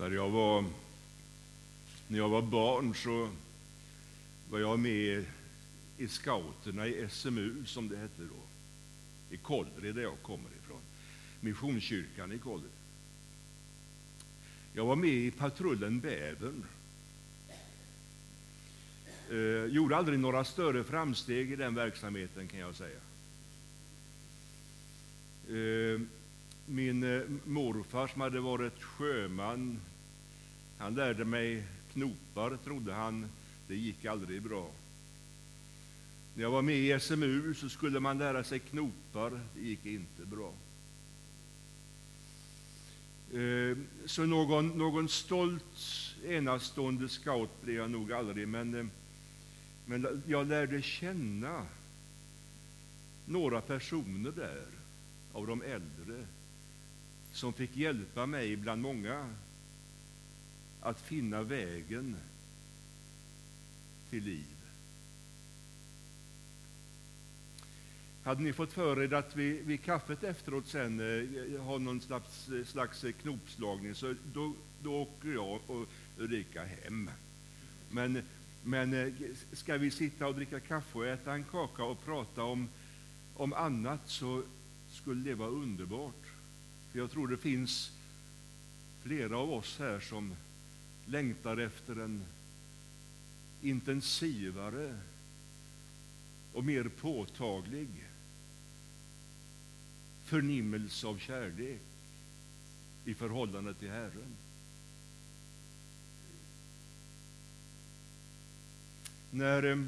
När jag var, när jag var barn så var jag med i scouterna i SMU, som det hette då, i Kållered, där jag kommer ifrån. Missionskyrkan i Kållered. Jag var med i patrullen Bävern. Eh, gjorde aldrig några större framsteg i den verksamheten, kan jag säga. Eh, min eh, morfar, som hade varit sjöman, han lärde mig knopar, trodde han. Det gick aldrig bra. När jag var med i SMU så skulle man lära sig knopar. Det gick inte bra. Eh, så någon, någon stolt, enastående scout blev jag nog aldrig, men, eh, men jag lärde känna några personer där, av de äldre, som fick hjälpa mig bland många att finna vägen till liv. Hade ni fått för er att vi vid kaffet efteråt sen eh, ha någon slags, slags knopslagning, så då, då åker jag och Ulrika hem. Men, men eh, ska vi sitta och dricka kaffe och äta en kaka och prata om, om annat så skulle det vara underbart. Jag tror det finns flera av oss här som längtar efter en intensivare och mer påtaglig förnimmelse av kärlek i förhållande till Herren. När eh,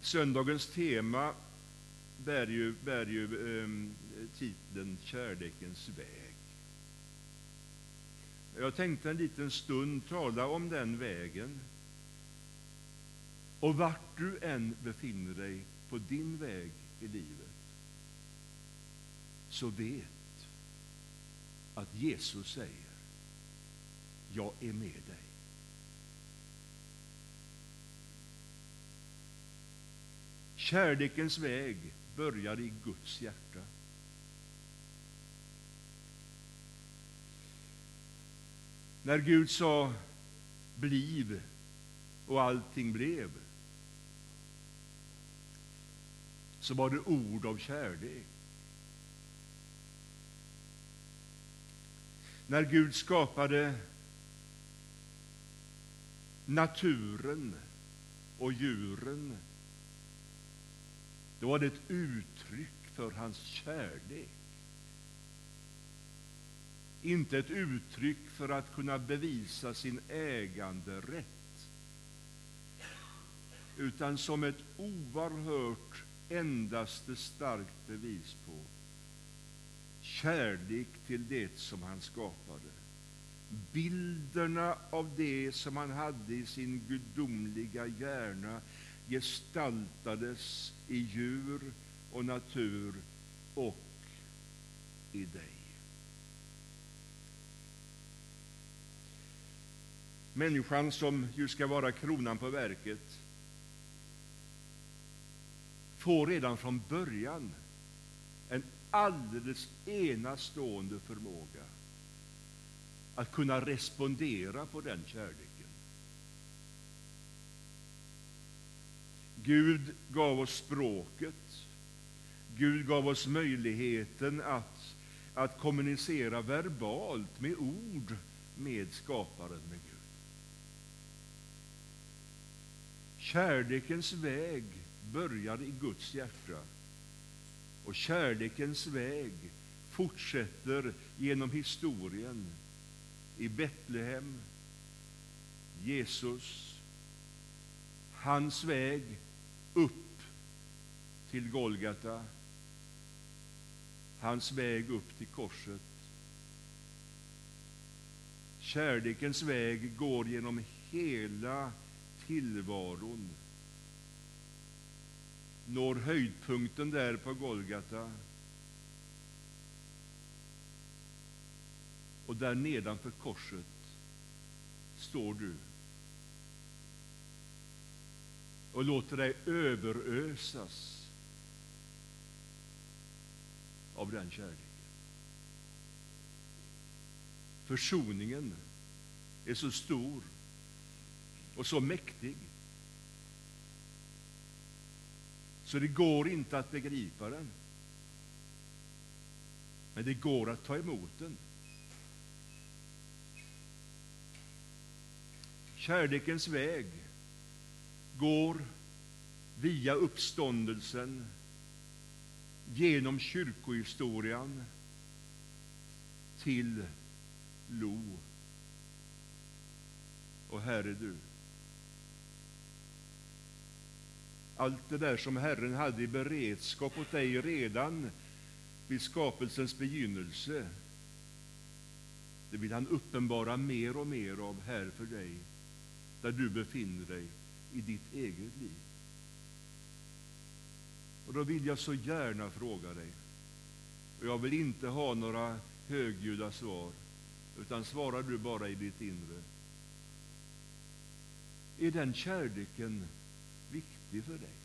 söndagens tema bär ju, bär ju eh, titeln Kärlekens väg. Jag tänkte en liten stund tala om den vägen. Och vart du än befinner dig på din väg i livet så vet att Jesus säger jag är med dig. Kärlekens väg börjar i Guds hjärta. När Gud sa bliv och allting blev så var det ord av kärlek. När Gud skapade naturen och djuren då var det ett uttryck för hans kärlek. Inte ett uttryck för att kunna bevisa sin äganderätt utan som ett oerhört endaste starkt bevis på kärlek till det som han skapade. Bilderna av det som han hade i sin gudomliga hjärna gestaltades i djur och natur och i dig. Människan som ju ska vara kronan på verket får redan från början en alldeles enastående förmåga att kunna respondera på den kärleken. Gud gav oss språket. Gud gav oss möjligheten att, att kommunicera verbalt med ord med skaparen, med Gud. Kärlekens väg börjar i Guds hjärta. Och kärlekens väg fortsätter genom historien i Betlehem, Jesus, hans väg upp till Golgata, hans väg upp till korset. Kärlekens väg går genom hela tillvaron når höjdpunkten där på Golgata. Och där nedanför korset står du och låter dig överösas av den kärleken. Försoningen är så stor och så mäktig så det går inte att begripa den. Men det går att ta emot den. Kärlekens väg går via uppståndelsen, genom kyrkohistorien till Lo. Och här är du. Allt det där som Herren hade i beredskap åt dig redan vid skapelsens begynnelse, det vill han uppenbara mer och mer av här för dig, där du befinner dig i ditt eget liv. Och då vill jag så gärna fråga dig, och jag vill inte ha några högljudda svar, utan svarar du bara i ditt inre. Är den kärleken viktig för dig?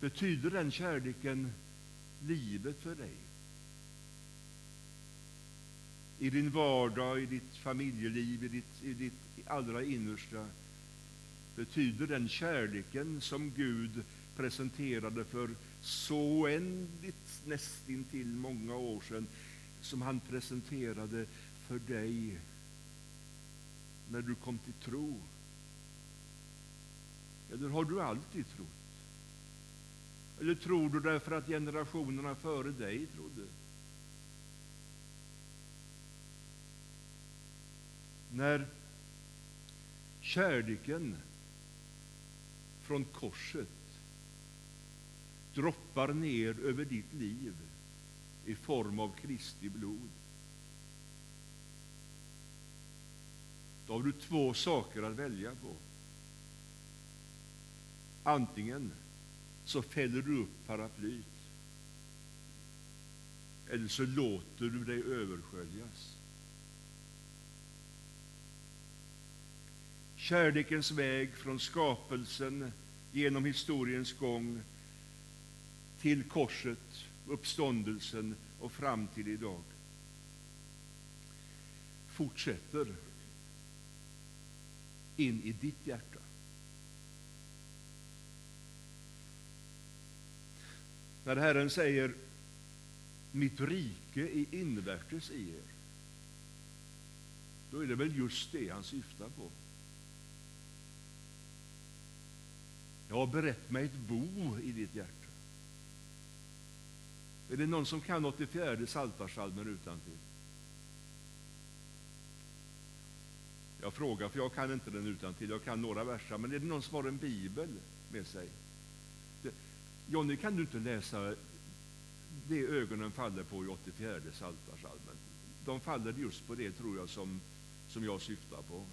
Betyder den kärleken livet för dig? I din vardag, i ditt familjeliv, i ditt, i ditt allra innersta betyder den kärleken som Gud presenterade för så oändligt nästintill många år sedan som han presenterade för dig när du kom till tro? Eller har du alltid trott? Eller tror du därför att generationerna före dig trodde? När kärleken från korset droppar ner över ditt liv i form av Kristi blod. Då har du två saker att välja på. Antingen så fäller du upp paraplyt eller så låter du dig översköljas. Kärlekens väg från skapelsen genom historiens gång till korset, uppståndelsen och fram till idag fortsätter in i ditt hjärta. När Herren säger mitt rike är invärtes i er, då är det väl just det han syftar på. Jag har berett mig ett bo i ditt hjärta. Är det någon som kan 84 Psaltarpsalmen utantill? Jag frågar, för jag kan inte den utantill. Jag kan några verser. Men är det någon som har en bibel med sig? Jonny, kan du inte läsa det ögonen faller på i 84 Psaltarpsalmen? De faller just på det, tror jag, som, som jag syftar på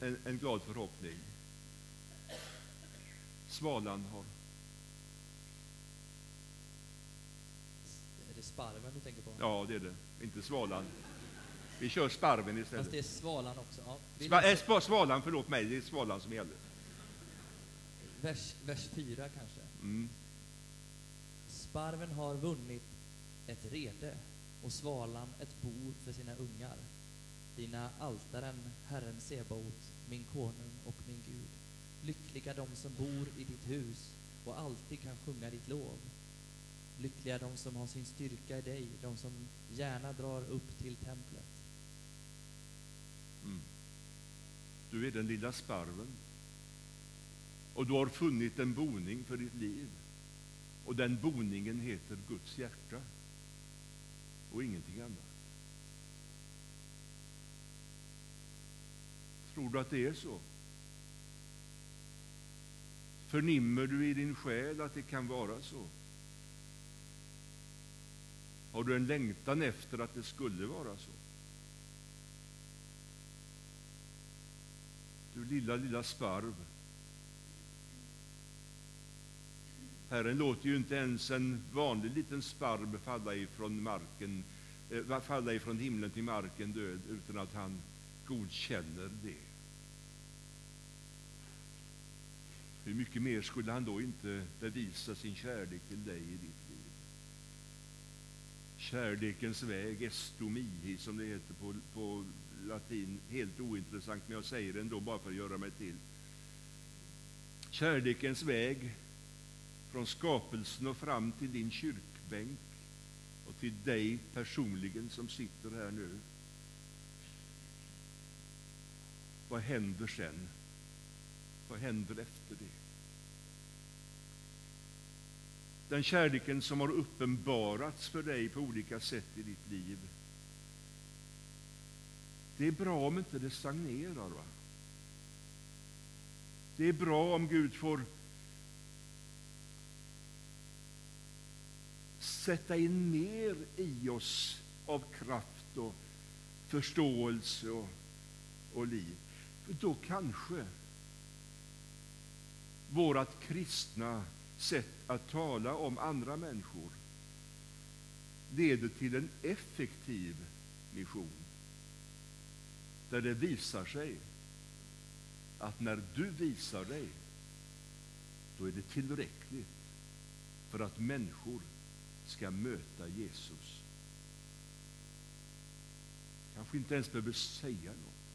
en, en glad förhoppning. Svalan har. Är det sparven du tänker på? Ja, det är det. Inte svalan. Vi kör sparven istället. Fast det är svalan också. Ja. Vi Sva, äh, svalan, förlåt mig. Det är svalan som gäller. vers, vers 4 kanske. Mm. Sparven har vunnit ett rede och svalan ett bo för sina ungar. Dina altaren, Herren Sebaot, min konung och min Gud. Lyckliga de som bor i ditt hus och alltid kan sjunga ditt lov. Lyckliga de som har sin styrka i dig, de som gärna drar upp till templet. Mm. Du är den lilla sparven. Och du har funnit en boning för ditt liv. Och den boningen heter Guds hjärta. Och ingenting annat. Tror du att det är så? Förnimmer du i din själ att det kan vara så? Har du en längtan efter att det skulle vara så? Du lilla, lilla sparv. Herren låter ju inte ens en vanlig liten sparv falla ifrån marken, eh, falla ifrån himlen till marken död utan att han godkänner det. hur mycket mer skulle han då inte bevisa sin kärlek till dig i ditt liv? Kärlekens väg, estomihi, som det heter på, på latin, helt ointressant, men jag säger det ändå bara för att göra mig till. Kärlekens väg från skapelsen och fram till din kyrkbänk och till dig personligen som sitter här nu. Vad händer sen? Vad händer efter det? Den kärleken som har uppenbarats för dig på olika sätt i ditt liv. Det är bra om inte det stagnerar. Va? Det är bra om Gud får sätta in mer i oss av kraft och förståelse och, och liv. Då kanske vårt kristna sätt att tala om andra människor leder till en effektiv mission. Där det visar sig att när du visar dig, då är det tillräckligt för att människor ska möta Jesus. Kanske inte ens behöver säga något.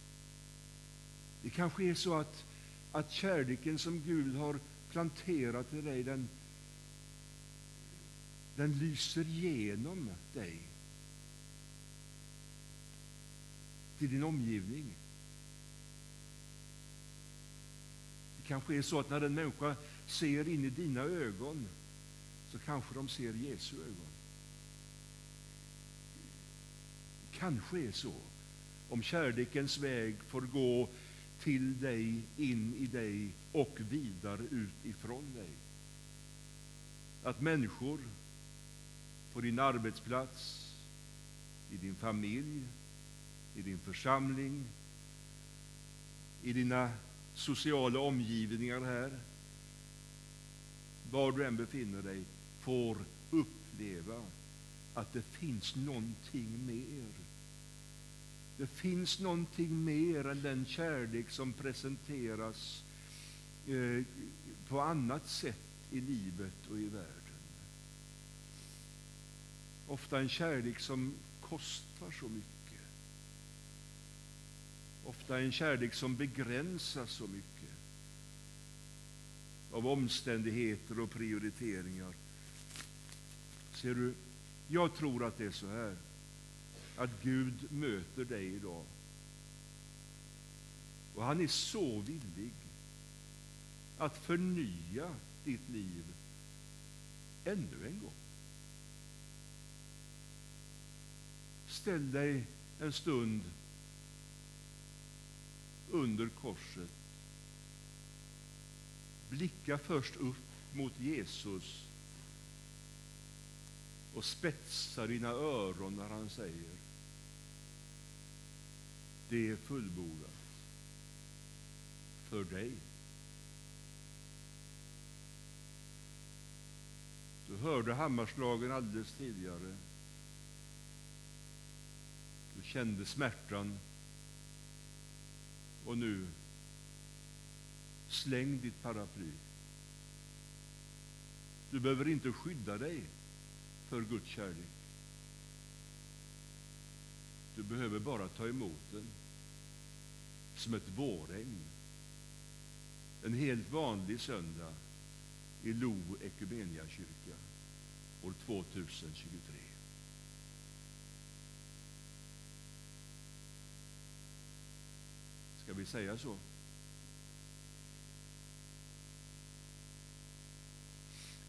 Det kanske är så att, att kärleken som Gud har planterat i dig, den, den lyser genom dig till din omgivning. Det kanske är så att när en människa ser in i dina ögon så kanske de ser Jesu ögon. Det kanske är så, om kärlekens väg får gå till dig, in i dig och vidare ut ifrån dig. Att människor på din arbetsplats, i din familj, i din församling, i dina sociala omgivningar här, var du än befinner dig, får uppleva att det finns någonting mer. Det finns någonting mer än den kärlek som presenteras eh, på annat sätt i livet och i världen. Ofta en kärlek som kostar så mycket. Ofta en kärlek som begränsas så mycket av omständigheter och prioriteringar. Ser du, jag tror att det är så här, att Gud möter dig idag. Och han är så villig att förnya ditt liv ännu en gång. Ställ dig en stund under korset. Blicka först upp mot Jesus och spetsa dina öron när han säger det är fullbordat för dig. Du hörde hammarslagen alldeles tidigare. Du kände smärtan. Och nu, släng ditt paraply. Du behöver inte skydda dig för Guds kärlek. Du behöver bara ta emot den som ett vårregn. En helt vanlig söndag i Lo kyrka år 2023. Ska vi säga så?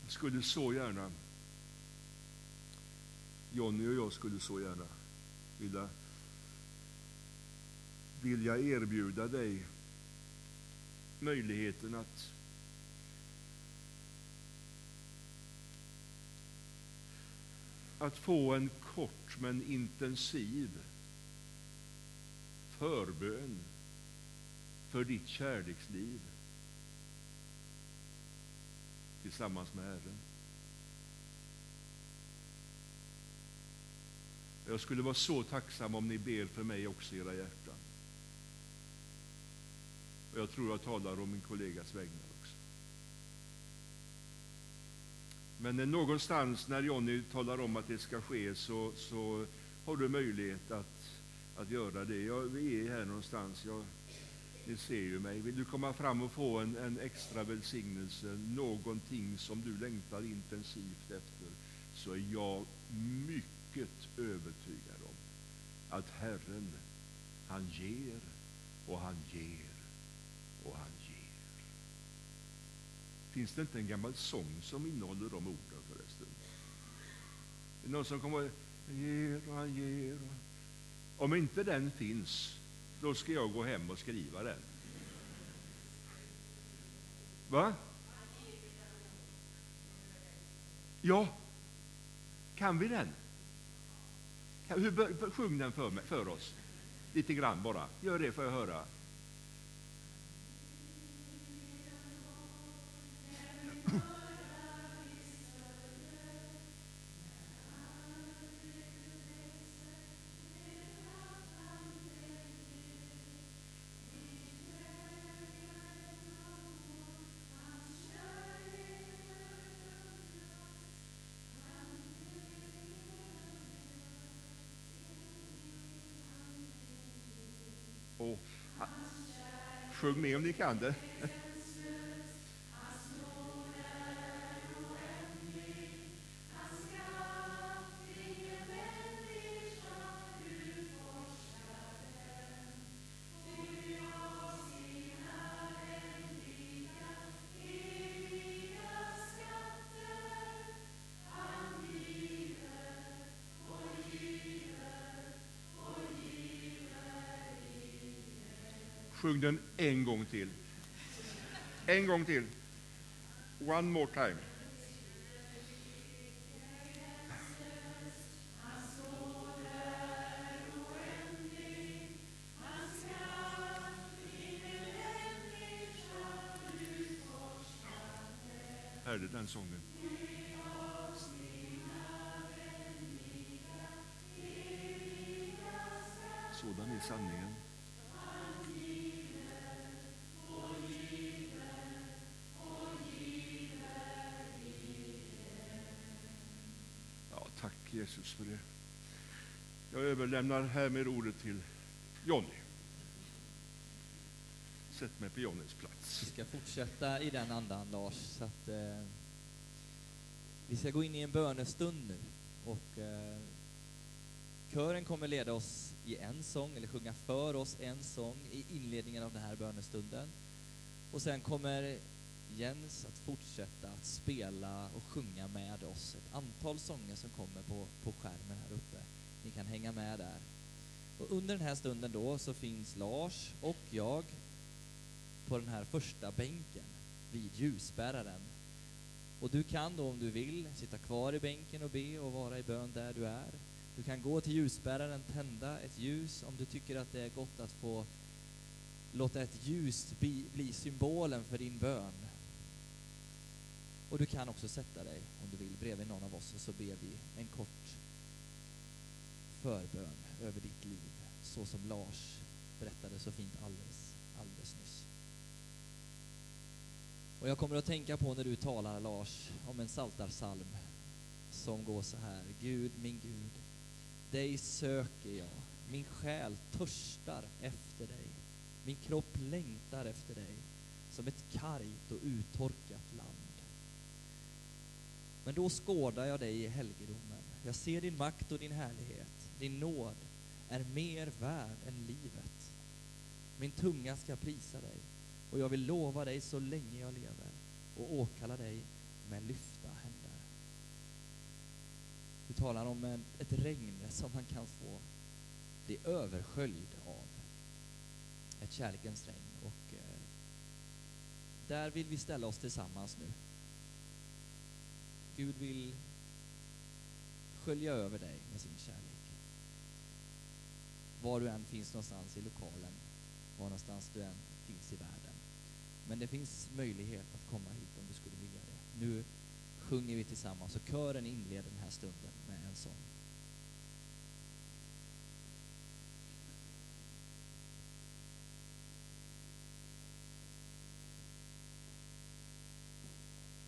Jag skulle så gärna, Jonny och jag skulle så gärna vilja, vilja erbjuda dig möjligheten att att få en kort men intensiv förbön för ditt kärleksliv tillsammans med Herren. Jag skulle vara så tacksam om ni ber för mig också i era hjärtan. Och jag tror jag talar om min kollegas vägnar också. Men någonstans när Jonny talar om att det ska ske så, så har du möjlighet att, att göra det. Jag, vi är här någonstans. Jag, ni ser ju mig. Vill du komma fram och få en, en extra välsignelse, någonting som du längtar intensivt efter, så är jag mycket övertygad om att Herren, han ger och han ger och han ger. Finns det inte en gammal sång som innehåller de orden förresten? Det någon som kommer han ger och han ger. Om inte den finns, då ska jag gå hem och skriva den. Va? Ja, kan vi den? Hur, sjung den för, mig, för oss, lite grann bara. Gör det får jag höra. Och, sjung med om ni kan det. Sjung den en gång till. En gång till. One more time. Hörde den sången? Sådan är sanningen. Tack Jesus för det. Jag överlämnar härmed ordet till Jonny. Sätt mig på Jonnys plats. Vi ska fortsätta i den andan, Lars. Så att, eh, vi ska gå in i en bönestund nu. Och, eh, kören kommer leda oss i en sång, eller sjunga för oss en sång i inledningen av den här bönestunden. Och sen kommer Jens att fortsätta att spela och sjunga med oss. Ett antal sånger som kommer på, på skärmen här uppe. Ni kan hänga med där. Och under den här stunden då så finns Lars och jag på den här första bänken vid ljusbäraren. Och du kan då om du vill sitta kvar i bänken och be och vara i bön där du är. Du kan gå till ljusbäraren, tända ett ljus om du tycker att det är gott att få låta ett ljus bli, bli symbolen för din bön. Och du kan också sätta dig, om du vill, bredvid någon av oss och så ber vi en kort förbön över ditt liv, så som Lars berättade så fint alldeles, alldeles nyss. Och jag kommer att tänka på när du talar, Lars, om en saltarsalm som går så här. Gud, min Gud, dig söker jag. Min själ törstar efter dig. Min kropp längtar efter dig som ett kargt och uttorkat land. Men då skådar jag dig i helgedomen. Jag ser din makt och din härlighet. Din nåd är mer värd än livet. Min tunga ska prisa dig och jag vill lova dig så länge jag lever och åkalla dig med lyfta händer. Du talar om en, ett regn som man kan få bli översköljd av. Ett kärlekens regn. Och eh, där vill vi ställa oss tillsammans nu. Gud vill skölja över dig med sin kärlek. Var du än finns någonstans i lokalen, var någonstans du än finns i världen. Men det finns möjlighet att komma hit om du skulle vilja det. Nu sjunger vi tillsammans och kören inleder den här stunden med en sång.